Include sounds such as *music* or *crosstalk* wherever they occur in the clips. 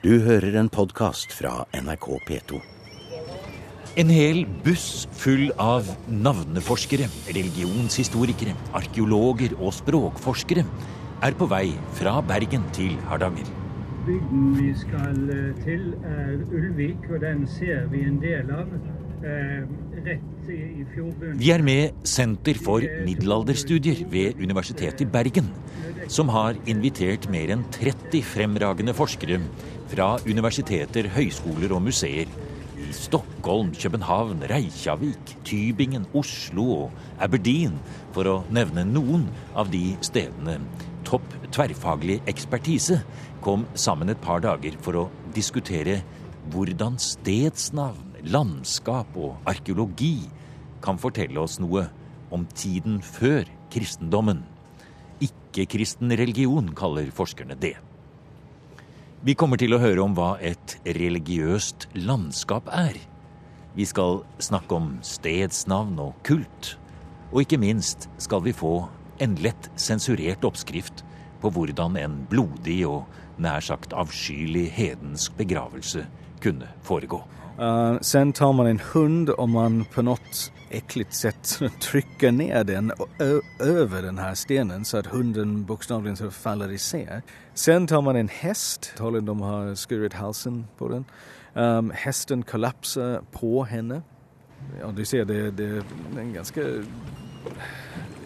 Du hører en podkast fra NRK P2. En hel buss full av navneforskere, religionshistorikere, arkeologer og språkforskere er på vei fra Bergen til Hardanger. Bygden vi skal eh, til er Ulvik, og den ser vi en del av Vi er med Senter for middelalderstudier ved Universitetet i Bergen, som har invitert mer enn 30 fremragende forskere fra universiteter, høyskoler og museer i Stockholm, København, Reykjavik, Tybingen, Oslo og Aberdeen, for å nevne noen av de stedene. Topp tverrfaglig ekspertise kom sammen et par dager for å diskutere hvordan stedsnavn, landskap og arkeologi kan fortelle oss noe om tiden før kristendommen. Ikke-kristen religion kaller forskerne det. Vi kommer til å høre om hva et religiøst landskap er. Vi skal snakke om stedsnavn og kult. Og ikke minst skal vi få en lett sensurert oppskrift på hvordan en blodig og nær sagt avskyelig hedensk begravelse kunne foregå. Uh, sen tar man en hund och man på något äckligt sätt *laughs* trycker ner den över den här stenen så att hunden bokstavligen faller isär. Sen tar man en häst, tydligen de har skurit halsen på den. Um, hästen kollapsar på henne. Ja, du ser, det, det, är en ganska...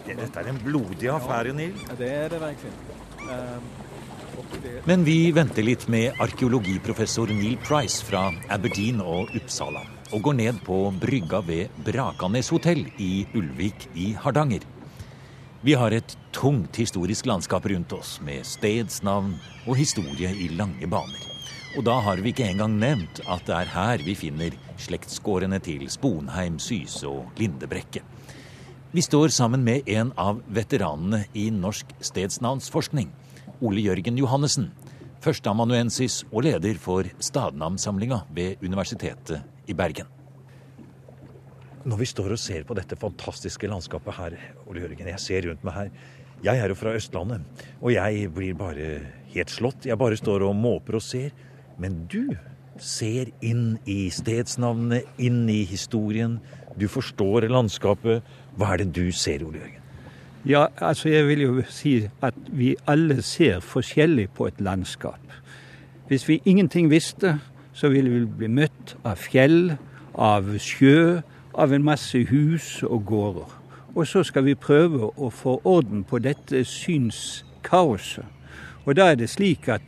Dette er en blodig affære, Neil. Ja, det er det virkelig. Um, men vi venter litt med arkeologiprofessor Neil Price fra Aberdeen og Uppsala. Og går ned på brygga ved Brakanes hotell i Ulvik i Hardanger. Vi har et tungt historisk landskap rundt oss, med stedsnavn og historie i lange baner. Og da har vi ikke engang nevnt at det er her vi finner slektsgårdene til Sponheim, Syse og Lindebrekke. Vi står sammen med en av veteranene i norsk stedsnavnsforskning. Ole Jørgen Johannessen, førsteamanuensis og leder for stadnamnsamlinga ved Universitetet i Bergen. Når vi står og ser på dette fantastiske landskapet her, Ole Jørgen, jeg ser rundt meg her Jeg er jo fra Østlandet, og jeg blir bare helt slått. Jeg bare står og måper og ser. Men du ser inn i stedsnavnene, inn i historien. Du forstår landskapet. Hva er det du ser, Ole Jørgen? Ja, altså jeg vil jo si at vi alle ser forskjellig på et landskap. Hvis vi ingenting visste, så ville vi bli møtt av fjell, av sjø, av en masse hus og gårder. Og så skal vi prøve å få orden på dette synskaoset. Og da er det slik at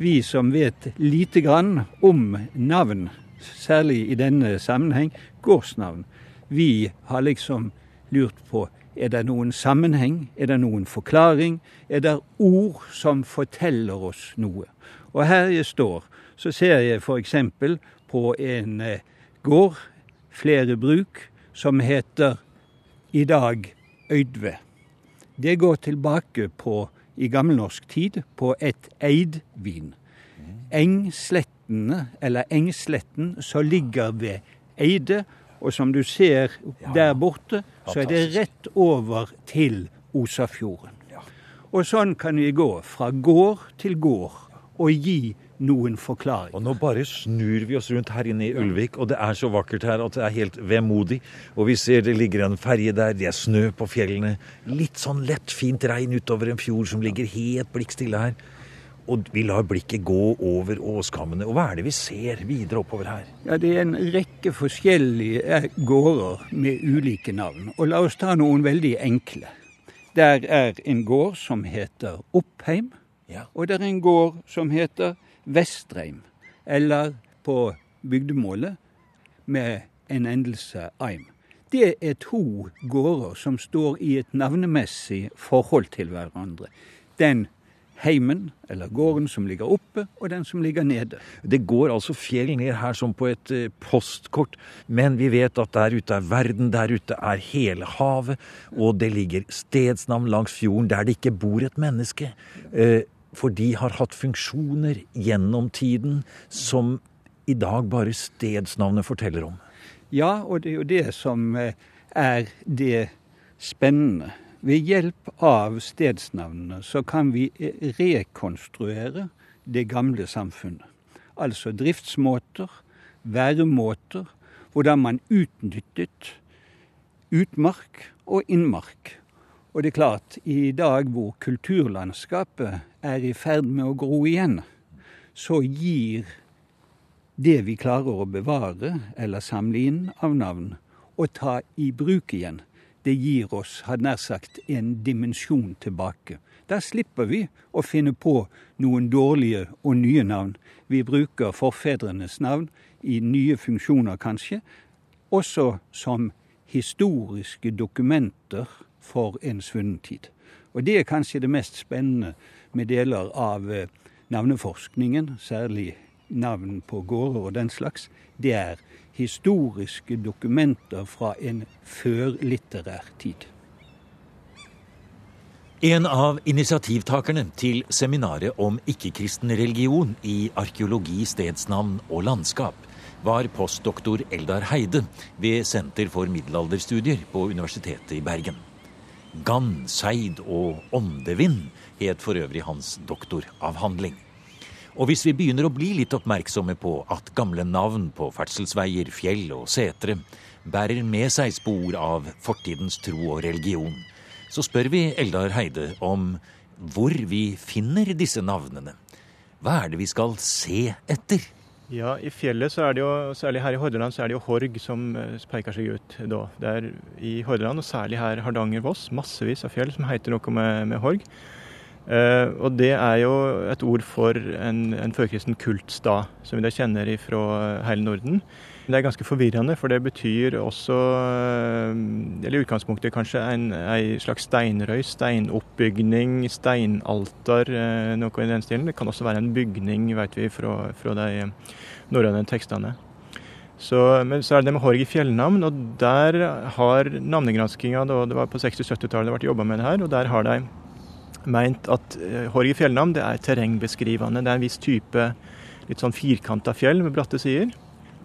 vi som vet lite grann om navn, særlig i denne sammenheng gårdsnavn, vi har liksom lurt på er det noen sammenheng? Er det noen forklaring? Er det ord som forteller oss noe? Og her jeg står, så ser jeg f.eks. på en eh, gård, flere bruk, som heter i dag Øydve. Det går tilbake på, i gammelnorsk tid, på et eidvin. Engslettene, eller Engsletten, som ligger ved Eide, og som du ser der borte, så er det rett over til Osafjorden. Og sånn kan vi gå fra gård til gård og gi noen forklaringer. Og nå bare snur vi oss rundt her inne i Ulvik, og det er så vakkert her at det er helt vemodig. Og vi ser det ligger en ferje der, det er snø på fjellene. Litt sånn lett, fint regn utover en fjord som ligger helt blikkstille her. Og vi lar blikket gå over åskammene. Og hva er det vi ser videre oppover her? Ja, Det er en rekke forskjellige eh, gårder med ulike navn. Og la oss ta noen veldig enkle. Der er en gård som heter Oppheim. Ja. Og det er en gård som heter Vestreim. Eller på bygdemålet med en endelse eim. Det er to gårder som står i et navnemessig forhold til hverandre. Den heimen, eller gården som ligger oppe, og den som ligger nede. Det går altså fjell ned her som på et eh, postkort, men vi vet at der ute er verden, der ute er hele havet, og det ligger stedsnavn langs fjorden der det ikke bor et menneske. Eh, for de har hatt funksjoner gjennom tiden som i dag bare stedsnavnet forteller om. Ja, og det er jo det som eh, er det spennende ved hjelp av stedsnavnene så kan vi rekonstruere det gamle samfunnet. altså driftsmåter, væremåter, hvordan man utnyttet utmark og innmark. Og det er klart, i dag hvor kulturlandskapet er i ferd med å gro igjen, så gir det vi klarer å bevare eller samle inn av navn, og ta i bruk igjen, det gir oss, hadde nær sagt, en dimensjon tilbake. Der slipper vi å finne på noen dårlige og nye navn. Vi bruker forfedrenes navn i nye funksjoner, kanskje, også som historiske dokumenter for en svunnen tid. Og det er kanskje det mest spennende med deler av eh, navneforskningen, særlig navn på gårder og den slags. Det er historiske dokumenter fra en førlitterær tid. En av initiativtakerne til seminaret om ikke-kristen religion i arkeologi, stedsnavn og landskap var postdoktor Eldar Heide ved Senter for middelalderstudier på Universitetet i Bergen. Gann, seid og åndevind het for øvrig hans doktoravhandling. Og hvis vi begynner å bli litt oppmerksomme på at gamle navn på ferdselsveier, fjell og setre bærer med seg spor av fortidens tro og religion, så spør vi Eldar Heide om hvor vi finner disse navnene. Hva er det vi skal se etter? Ja, I fjellet, så er det jo, særlig her i Hordaland, så er det jo Horg som eh, peker seg ut da. Det er i Hordaland, og særlig her Hardanger-Voss, massevis av fjell som heter noe med, med Horg. Uh, og det er jo et ord for en, en førkristen kultstad, som vi da kjenner fra hele Norden. Det er ganske forvirrende, for det betyr også, eh, eller i utgangspunktet kanskje, en, en slags steinrøy, steinoppbygning, steinalter, uh, noe i den stilen. Det kan også være en bygning, vet vi, fra, fra de norrøne tekstene. Så, men så er det det med Horg i fjellnavn, og der har navnegranskinga, det var på 60-70-tallet det ble jobba med det her, og der har de meint at Horge fjellnavn det er terrengbeskrivende. Det er en viss type litt sånn firkanta fjell med bratte sider.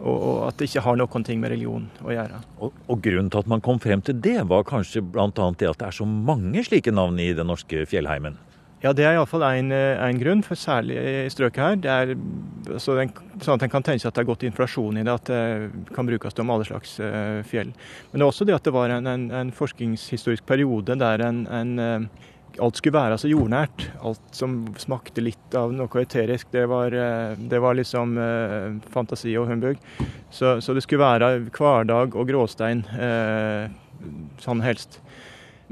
Og, og, at det ikke har noen ting med religion å gjøre. Og, og Grunnen til at man kom frem til det, var kanskje bl.a. det at det er så mange slike navn i den norske fjellheimen? Ja, det er iallfall én en grunn, for særlig i strøket her. Det er så den, sånn at en kan tenke seg at det er gått inflasjon i det, at det kan brukes om alle slags uh, fjell. Men det er også det at det var en, en, en forskningshistorisk periode der en, en alt skulle være så jordnært. Alt som smakte litt av noe eterisk, det var, eh, det var liksom eh, fantasi og humbug. Så, så, det skulle være hverdag og gråstein, eh, sånn helst.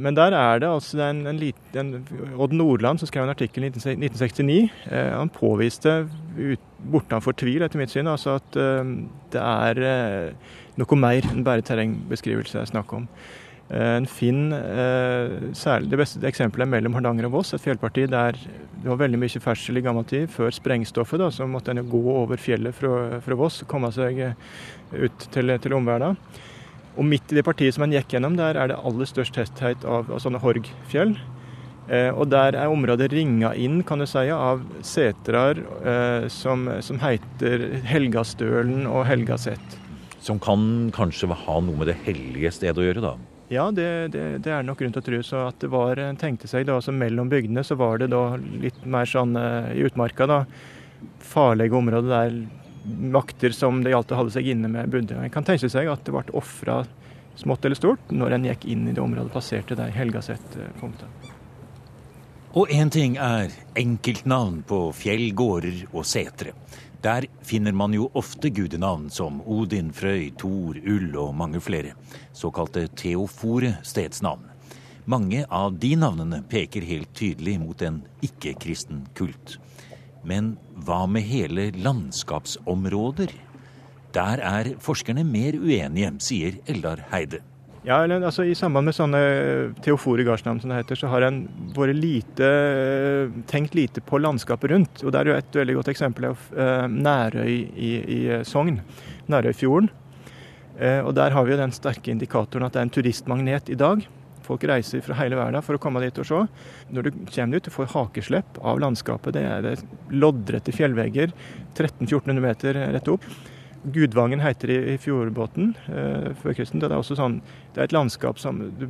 Men der er det altså en, en liten Odd Nordland som skrev en artikkel i 1969. Eh, han påviste ut, bortenfor tvil, etter mitt syn, altså at eh, det er eh, noe mer enn bare terrengbeskrivelse det er snakk om. Eh, en Finn, eh, særlig Det beste eksempelet er mellom Hardanger og Voss, et fjellparti der det var veldig mye ferdsel i gammel tid. Før sprengstoffet da, så måtte en gå over fjellet fra, fra Voss komme seg eh, ut til, til omverdenen. Og midt i det partiet som en gikk gjennom, der er det aller størst tetthet av, av sånne Horgfjell. Eh, og der er området ringa inn, kan du si, av setrar eh, som, som heter Helgastølen og Helgaset. Som kan kanskje ha noe med det hellige stedet å gjøre, da? Ja, det, det, det, er nok grunn til å tro. Så at det var, tenkte seg da, altså Mellom bygdene så var det da litt mer sånn uh, i utmarka, da. Farlige områder der makter som det gjaldt å holde seg inne med, bodde. En kan tenke seg at det ble ofra smått eller stort når en gikk inn i det området, passerte der Helgaset-punktet. Og én ting er enkeltnavn på fjell, gårder og setre. Der finner man jo ofte gudenavn som Odin, Frøy, Thor, Ull og mange flere. Såkalte teofore stedsnavn. Mange av de navnene peker helt tydelig mot en ikke-kristen kult. Men hva med hele landskapsområder? Der er forskerne mer uenige, sier Eldar Heide. Ja, altså I samband med sånne Theofore gardsnavn som det heter, så har en vært lite, tenkt lite på landskapet rundt. Og Der er jo et veldig godt eksempel av uh, Nærøy i, i Sogn. Nærøyfjorden. Og Der har vi jo den sterke indikatoren at det er en turistmagnet i dag. Folk reiser fra hele verden for å komme dit og se. Når du kommer dit, du får hakeslepp av landskapet. Det er loddrette fjellvegger, 1300-1400 meter rett opp. Gudvangen heter det i fjordbåten eh, før kysten. Det er også sånn, det er et landskap som du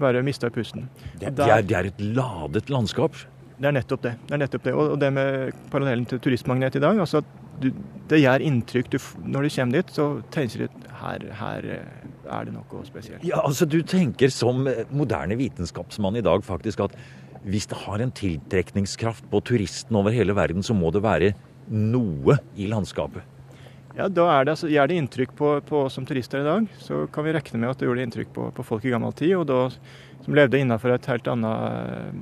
bare mister pusten. Det, det, er, det er, et ladet landskap? Det er nettopp det. det, er nettopp det. Og det med parallellen til turistmagnet i dag. altså at du, Det gjør inntrykk. Du, når du kommer dit, så tenker du her, her er det noe spesielt. Ja, altså Du tenker som moderne vitenskapsmann i dag faktisk at hvis det har en tiltrekningskraft på turisten over hele verden, så må det være noe i landskapet? Ja, da er det, altså, Gjør det inntrykk på, på oss som turister i dag, så kan vi regne med at det gjorde inntrykk på, på folk i gammel tid, og da, som levde innenfor et helt annet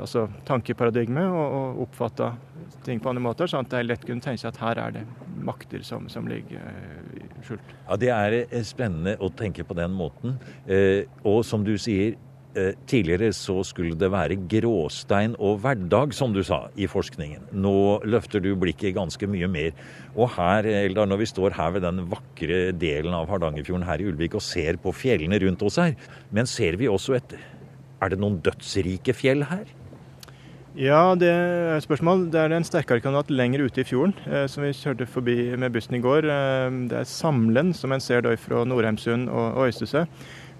altså, tankeparadigme og, og oppfatta ting på andre måter, sånn at de lett kunne tenke seg at her er det makter som, som ligger uh, skjult. Ja, Det er eh, spennende å tenke på den måten. Eh, og som du sier, eh, tidligere så skulle det være gråstein og hverdag, som du sa, i forskningen. Nå løfter du blikket ganske mye mer. Og her, Eldar, når vi står her ved den vakre delen av Hardangerfjorden her i Ulvik og ser på fjellene rundt oss her, men ser vi også et Er det noen dødsrike fjell her? Ja, det er et spørsmål. Det er en sterkere kandidat lenger ute i fjorden, eh, som vi kjørte forbi med bussen i går. Eh, det er Samlen, som en ser da fra Nordheimsund og, og Øystese.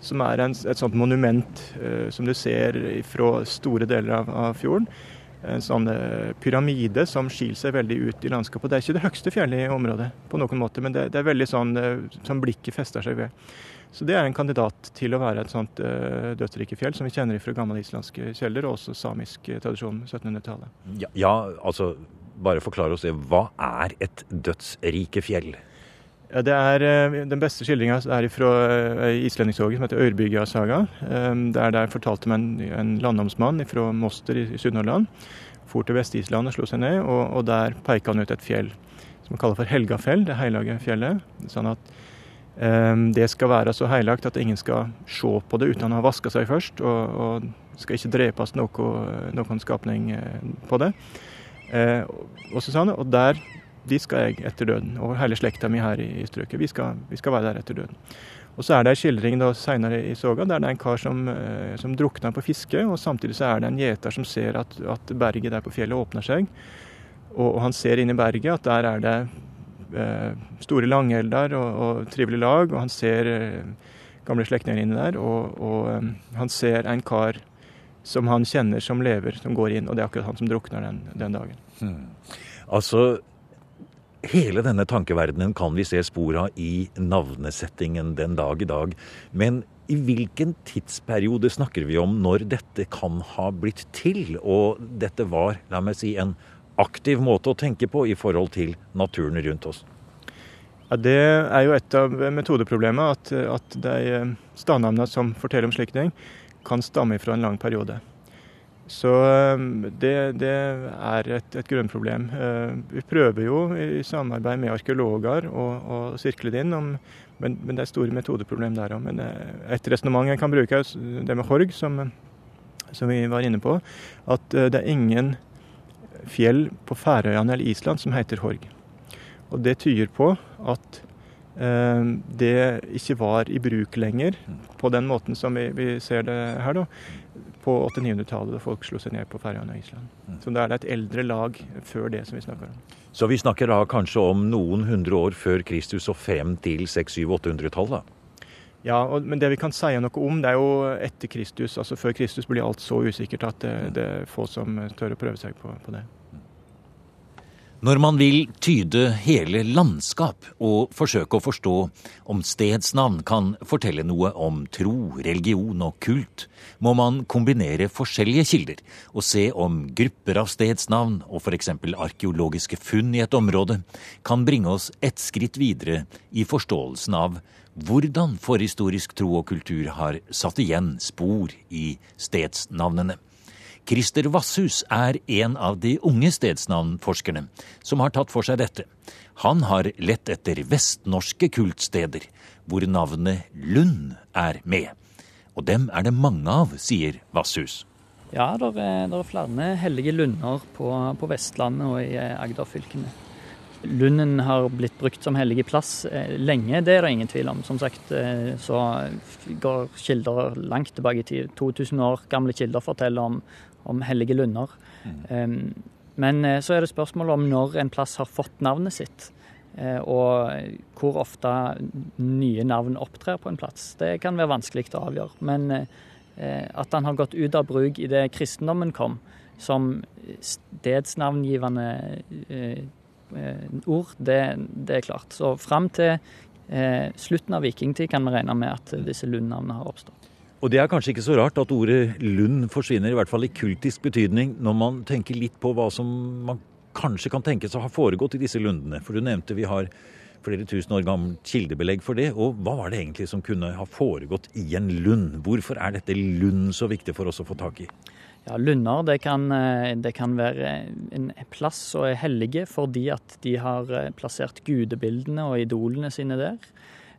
Som er en, et sånt monument eh, som du ser fra store deler av, av fjorden. En sånn eh, pyramide som skiller seg veldig ut i landskapet. Det er ikke det høyeste fjellet i området, på noen måte, men det, det er veldig sånn eh, som blikket fester seg ved. Så det er en kandidat til å være et sånt uh, dødsrikefjell som vi kjenner fra gamle islandske kjeller, og også samisk tradisjon 1700-tallet. Ja, ja, altså bare forklare oss det. Hva er et dødsrikefjell? Ja, det er, uh, Den beste skildringa er fra uh, islendingssaga som heter Øyrbygja-saga. Det der der fortalte meg en, en landomsmann fra Moster i, i Sunnhordland. For til Vest-Island og slo seg ned, og, og der peka han ut et fjell som han kaller for Helgafjell, det hellige fjellet. sånn at um, det skal være så heilagt at ingen skal se på det uten å ha vaska seg først, og, og skal ikke drepes noe, noen skapning eh, på det. Eh, og han, og der de skal jeg etter døden, og hele slekta mi her i strøket. Vi skal, vi skal være der etter døden. Og så er det ei skildring da seinere i soga der det er en kar som, eh, som drukner på fiske, og samtidig så er det en gjeter som ser at, at berget der på fjellet åpner seg. Og, og han ser inn i berget at der er det Eh, store langelder og, og trivelig lag, og han ser eh, gamle slektninger inni der. Og, og eh, han ser en kar som han kjenner som lever, som går inn, og det er akkurat han som drukner den, den dagen. Hmm. Altså, Hele denne tankeverdenen kan vi se spor av i navnesettingen den dag i dag. Men i hvilken tidsperiode snakker vi om når dette kan ha blitt til? Og dette var, la meg si, en aktiv måte å tenke på i forhold til naturen rundt oss? Ja, Det er jo et av metodeproblemene, at, at de eh, stadnavnene som forteller om slike ting, kan stamme fra en lang periode. Så eh, det, det er et, et grunnproblem. Eh, vi prøver jo i samarbeid med arkeologer å, å sirkle det inn, om, men, men, det er store metodeproblem der òg. Men et resonnement en kan bruke, er det med Horg, som, som vi var inne på. At det er ingen fjell på Færøyene eller Island som heter Horg. Og Det tyder på at eh, det ikke var i bruk lenger på den måten som vi, vi ser det her, da, på 800-900-tallet da folk slo seg ned på Færøyene og Island. Mm. Så da er det et eldre lag før det som vi snakker om. Så vi snakker da kanskje om noen hundre år før Kristus og frem til 600-800-tallet? Ja, og, men det vi kan si noe om, det er jo etter Kristus. altså Før Kristus blir alt så usikkert at det, det er få som tør å prøve seg på, på det. Når man vil tyde hele landskap og forsøke å forstå om stedsnavn kan fortelle noe om tro, religion og kult, må man kombinere forskjellige kilder og se om grupper av stedsnavn og f.eks. arkeologiske funn i et område kan bringe oss et skritt videre i forståelsen av hvordan forhistorisk tro og kultur har satt igjen spor i stedsnavnene. Christer Vasshus er en av de unge stedsnavnforskerne som har tatt for seg dette. Han har lett etter vestnorske kultsteder, hvor navnet Lund er med. Og dem er det mange av, sier Vasshus. Ja, det er, er, flere hellige lunder på, på Vestlandet og i Agderfylkene. Lunden har blitt brukt som hellig plass eh, lenge, det er det ingen tvil om. Som sagt eh, så går kilder langt tilbake i tid. 2000 år gamle kilder forteller om, om hellige lunder. Mm. Men eh, så er det spørsmålet om når en plass har fått navnet sitt. Og hvor ofte nye navn opptrer på en plass. Det kan være vanskelig å avgjøre. Men at den har gått ut av bruk idet kristendommen kom, som stedsnavngivende eh, eh, ord, det, det, er klart. Så fram til eh, slutten av vikingtid kan vi regne med at disse lundnavnene har oppstått. Og det er kanskje ikke så rart at ordet lund forsvinner, i hvert fall i kultisk betydning, når man tenker litt på hva som man kanskje kan tenkes å ha foregått i disse lundene. For du nevnte vi har flere tusen år gammelt kildebelegg for det. Og hva var det egentlig som kunne ha foregått i en lund? Hvorfor er dette lund så viktig for oss å få tak i? Ja, Lunder det kan, eh, det kan være en plass og er hellige fordi at de har eh, plassert gudebildene og idolene sine der.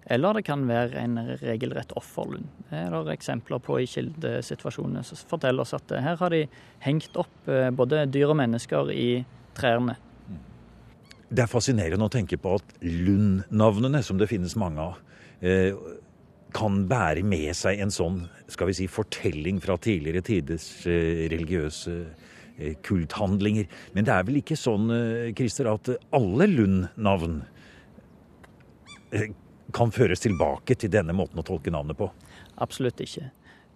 Eller det kan være en regelrett offerlund. Det er det eksempler på i kildesituasjonene som forteller oss at eh, her har de hengt opp både dyr og mennesker i trærne. Det er fascinerende å tenke på at Lund-navnene, som det finnes mange av, eh, kan bære med seg en sånn skal vi si, fortelling fra tidligere tiders eh, religiøse eh, kulthandlinger. Men det er vel ikke sånn Christer, at alle Lund-navn kan føres tilbake til denne måten å tolke navnet på? Absolutt ikke.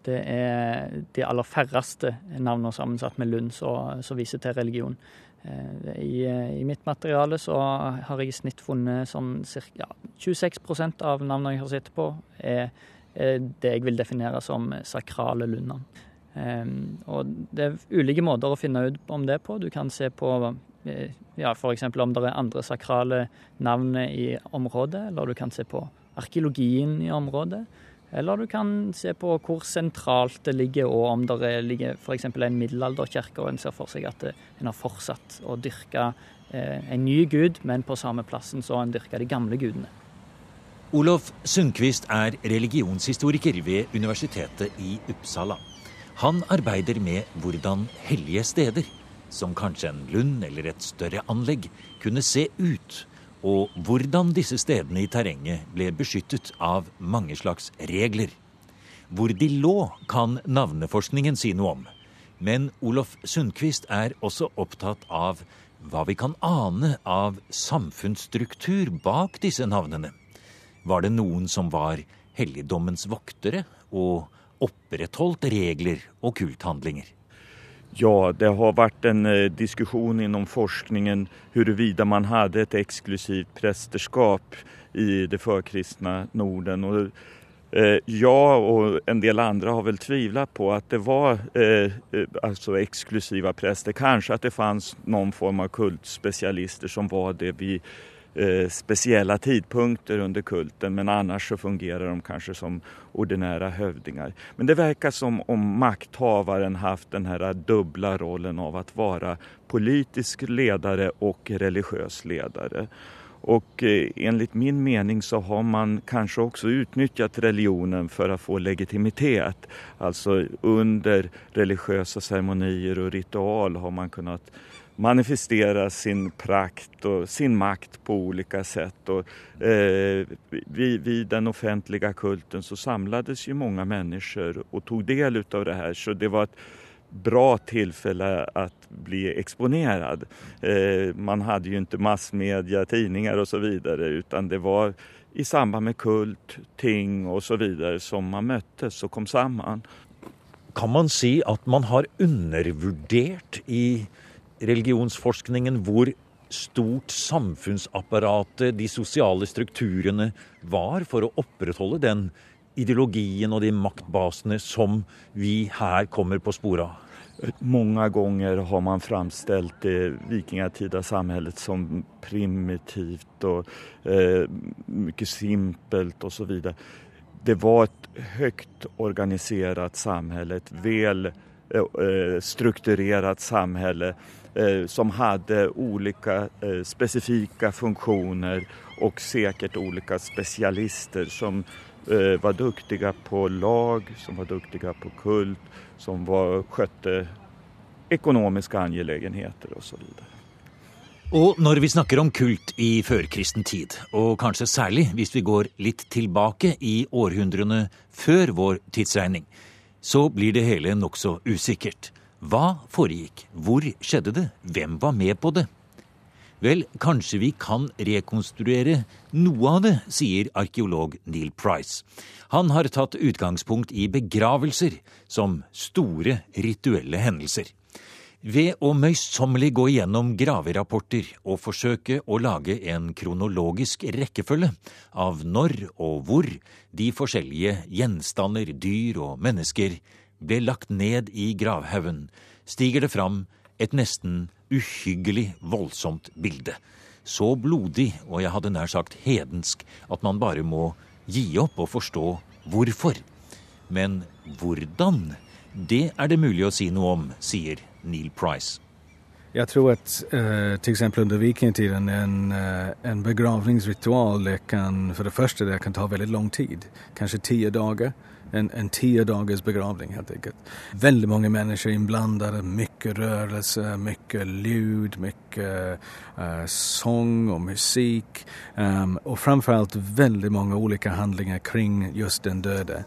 Det er de aller færreste navnene sammensatt med Lund som viser til religion. Eh, I, I, mitt materiale så har jeg i snitt funnet sånn ca. 26% av navnene jeg har sett på, er, er, det jeg vil definere som sakrale lunder. Um, og det er ulike måter å finne ut om det på. Du kan se på ja, f.eks. om det er andre sakrale navn i området, eller du kan se på arkeologien i området. Eller du kan se på hvor sentralt det ligger, og om det ligger f.eks. en middelalderkirke, og en ser for seg at en har fortsatt å dyrke eh, en ny gud, men på samme plassen så en dyrka de gamle gudene. Olof Sundquist er religionshistoriker ved Universitetet i Uppsala. Han arbeider med hvordan hellige steder, som kanskje en lund eller et større anlegg, kunne se ut og hvordan disse stedene i terrenget ble beskyttet av mange slags regler. Hvor de lå, kan navneforskningen si noe om. Men Olof Sundquist er også opptatt av hva vi kan ane av samfunnsstruktur bak disse navnene. Var det noen som var helligdommens voktere og opprettholdt regler og kulthandlinger? Ja, det har vært en eh, diskusjon inom forskningen huruvida man hadde et eksklusivt prästerskap i det førkristne Norden. Og, eh, jag och en del andre har vel tvilt på at det var eh, altså eksklusive präster. Kanskje at det fanns noen form av kultspecialister som var det vi Eh, spesielle tidpunkter under kulten men annars så fungerer de kanskje som ordinære hövdingar. Men det verkar som om makthavaren haft den här dubbla rollen av å være politisk ledare og religiøs ledare. Og eh, enligt min mening så har man kanskje også utnyttjat religionen for å få legitimitet. Altså under religiøse ceremonier og ritual har man kunnat manifestera sin prakt og sin makt på olika sätt. Och, eh, vid, den offentliga kulten så samlades ju många människor og tog del av det her. Så det var et bra tillfälle att bli exponerad. Eh, man hadde jo ikke massmedia, tidningar og så vidare utan det var i samband med kult, ting og så vidare som man møttes og kom sammen. Kan man si at man har undervurdert i religionsforskningen hvor stort samfunnsapparatet, de sosiale strukturene, var for å opprettholde den ideologien og de maktbasene som vi her kommer på sporet av? Mange ganger har man framstilt det vikingatida samfunnet som primitivt og eh, mye simpelt osv. Det var et høyt organisert et vel eh, strukturert samhälle Eh, som hadde ulike spesifikke funksjoner og sikkert ulike spesialister som eh, var duktiga på lag, som var duktiga på kult, som var, skjøtte ekonomiske angelegenheter vidare. Og når vi snakker om kult i førkristen tid, og kanskje særlig hvis vi går litt tilbake i århundrene før vår tidsregning, så blir det hele nokså usikkert. Hva foregikk? Hvor skjedde det? Hvem var med på det? Vel, kanskje vi kan rekonstruere noe av det, sier arkeolog Neil Price. Han har tatt utgangspunkt i begravelser som store rituelle hendelser. Ved å møysommelig gå igjennom graverapporter og forsøke å lage en kronologisk rekkefølge av når og hvor de forskjellige gjenstander, dyr og mennesker ble lagt ned i gravhaugen, stiger det fram et nesten uhyggelig voldsomt bilde. Så blodig, og jeg hadde nær sagt hedensk, at man bare må gi opp og forstå hvorfor. Men hvordan? Det er det mulig å si noe om, sier Neil Price. Jag tror at eh, f.eks. under vikingtiden en, eh, en begravningsritual det kan, for det første det kan ta veldig lang tid, Kanskje ti dager. En, en tio dagars begravning helt enkelt. Veldig mange mennesker innblandet. Mye rørelse, mye ljud, mye eh, sång og musik. Um, og framfor alt veldig mange ulike handlinger kring just den döde.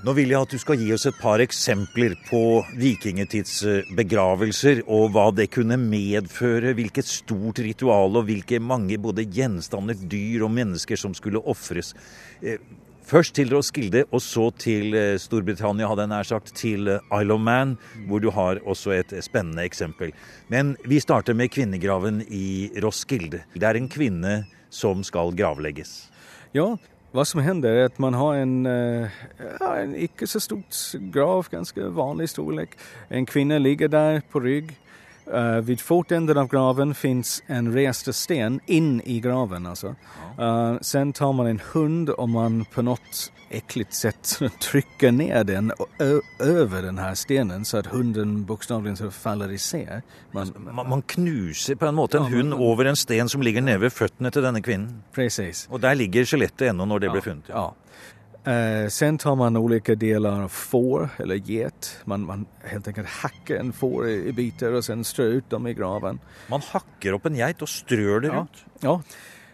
Nå vil jeg at du skal gi oss et par eksempler på vikingetidsbegravelser, og hva det kunne medføre, hvilket stort ritual og hvilke mange både gjenstander, dyr og mennesker som skulle ofres. Eh, først til Roskilde, og så til eh, Storbritannia, hadde jeg nær sagt, til Isle of Man, hvor du har også et spennende eksempel. Men vi starter med kvinnegraven i Roskilde. Det er en kvinne som skal gravlegges. Ja, hva som hender, er at man har en, eh, ja, en ikke så stort grav, ganske vanlig storlek. En kvinne ligger der på rygg. Uh, vid fotenden av graven finns en reste sten in i graven. Alltså. Uh, sen tar man en hund och man på något äckligt sätt *laughs* trycker ner den över den här stenen så att hunden bokstavligen faller isär. Man, man, man, knuser på en måte en ja, hund man, over en sten som ligger nede ved føttene til denne kvinnen. Precis. Og der ligger skjelettet ennå når det ja, ble funnet. Ja. Eh, sen tar man olika delar av får eller get. Man, man helt enkelt hacker en får i, i biter och sen strör ut dem i graven. Man hacker upp en geit och strör det ja. ut? Ja.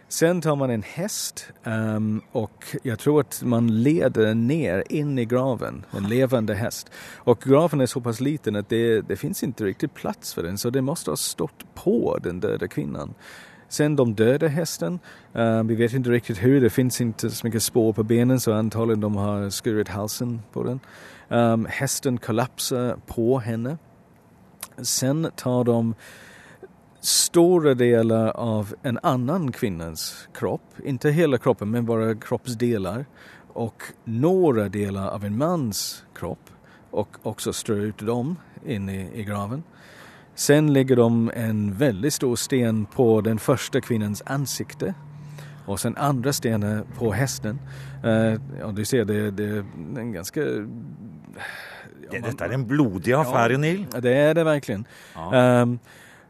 Sen tar man en häst um, och jag tror att man leder den ner in i graven, en levande häst. Och graven är så pass liten att det, det finns inte riktigt plats för den så det måste ha stått på den döda kvinnan. Sen de döda hästen. Uh, vi vet inte riktigt hur, det finns inte så mycket spår på benen så antagligen de har skurit halsen på den. Um, hästen kollapsar på henne. Sen tar de stora delar av en annan kvinnas kropp, inte hela kroppen men bara kroppsdelar och några delar av en mans kropp och också strör ut dem in i, i graven. Sen legger de en veldig stor sten på den første kvinnens ansikte Og sen andre stenar på hesten. Uh, ja, du ser, det, det er en ganske Ja, Dette er en blodig affære, ja, Neil. Det er det virkelig. Ja. Um,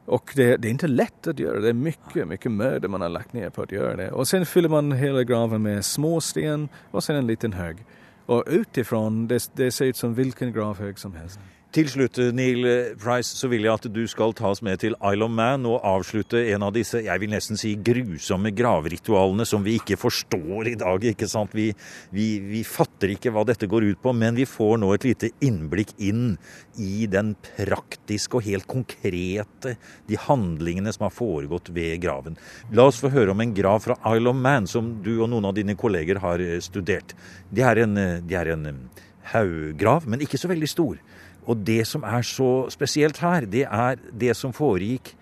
og det, det, er ikke lett å gjøre Det er mye, mye møde man har lagt ned på å gjøre det. Og sen fyller man hele graven med små sten og sen en liten haug. Og ut utifrån, det, det ser ut som hvilken gravhaug som helst. Til slutt, Neil Price, så vil jeg at du skal ta oss med til Isle of Man og avslutte en av disse jeg vil nesten si grusomme gravritualene som vi ikke forstår i dag. ikke sant? Vi, vi, vi, fatter ikke hva dette går ut på, men vi får nå et lite innblikk inn i den praktiske og helt konkrete, de handlingene som har foregått ved graven. La oss få høre om en grav fra Isle of Man som du og noen av dine kolleger har studert. Det er en, de er en haugrav, men ikke så veldig stor. Og det som er så spesielt her, det er det som foregikk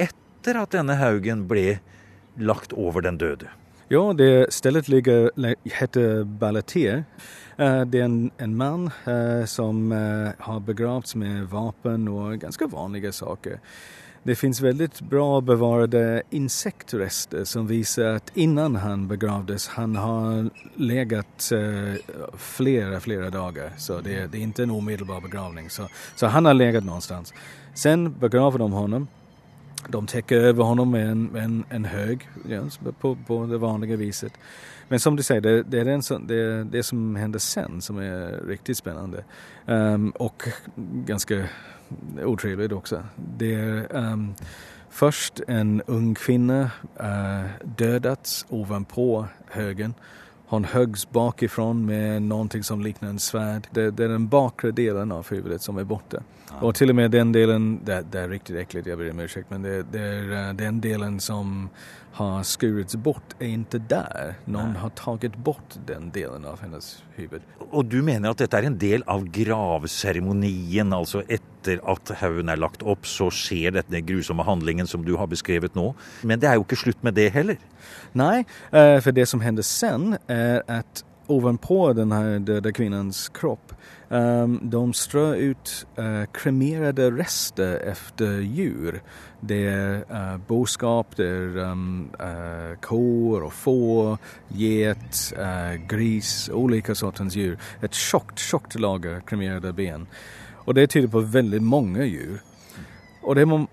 etter at denne haugen ble lagt over den døde. Ja, det stedet ligger, heter Balletier. Eh, det er en, en mann eh, som eh, har begravd med våpen og ganske vanlige saker. Det finns väldigt bra bevarade insektrester som visar att innan han begravdes han har legat flere, flera, flera dagar. Så det, är inte en omedelbar begravning. Så, så han har legat någonstans. Sen begraver de honom. De täcker över honom med en, en, en hög ja, på, på det vanliga viset. Men som du säger, det, det är som, det, det som händer sen som är riktigt spännande. Um, och ganska otrevligt också. Det är um, först en ung kvinna uh, dödats ovanpå högen. Hon höggs bakifrån med någonting som liknar en svärd. Det, det är den bakre delen av huvudet som är borta. Ja. Och till och med den delen, det, det är riktigt äckligt, jag ber om ursäkt, men det, det, är uh, den delen som har skurits bort är inte där. Någon Nej. har tagit bort den delen av hennes huvud. Och du menar att detta är en del av gravceremonien, alltså ett etter at haugen er lagt opp, så skjer denne grusomme handlingen som du har beskrevet nå. Men det er jo ikke slutt med det heller. Nei, eh, for det som hender sen er at ovenpå denne døde kvinnens kropp um, de strör ut kremerte rester efter djur. Det uh, boskap, det er kår og få, uh, gris, ulike sortens djur. Et tjukt, tjukt lager kremerte ben. Och det tyder på veldig mange djur. Och det man,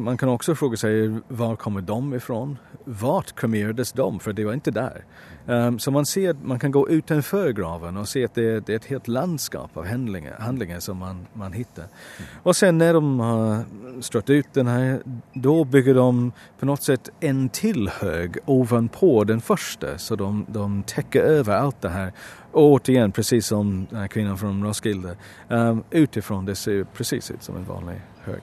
man, kan också fråga sig var kommer de ifrån? Vart kremerades de? För det var inte där. Um, så man ser, man kan gå utanför graven och se att det, det är ett helt landskap av handlingar som man, man hittar. Och sen när de har strött ut den här, då bygger de på något sätt en till hög ovanpå den första. Så de, de täcker över allt det här. Och återigen, precis som kvinnen fra Roskilde, um, utifrån det ser precis ut som en vanlig hög.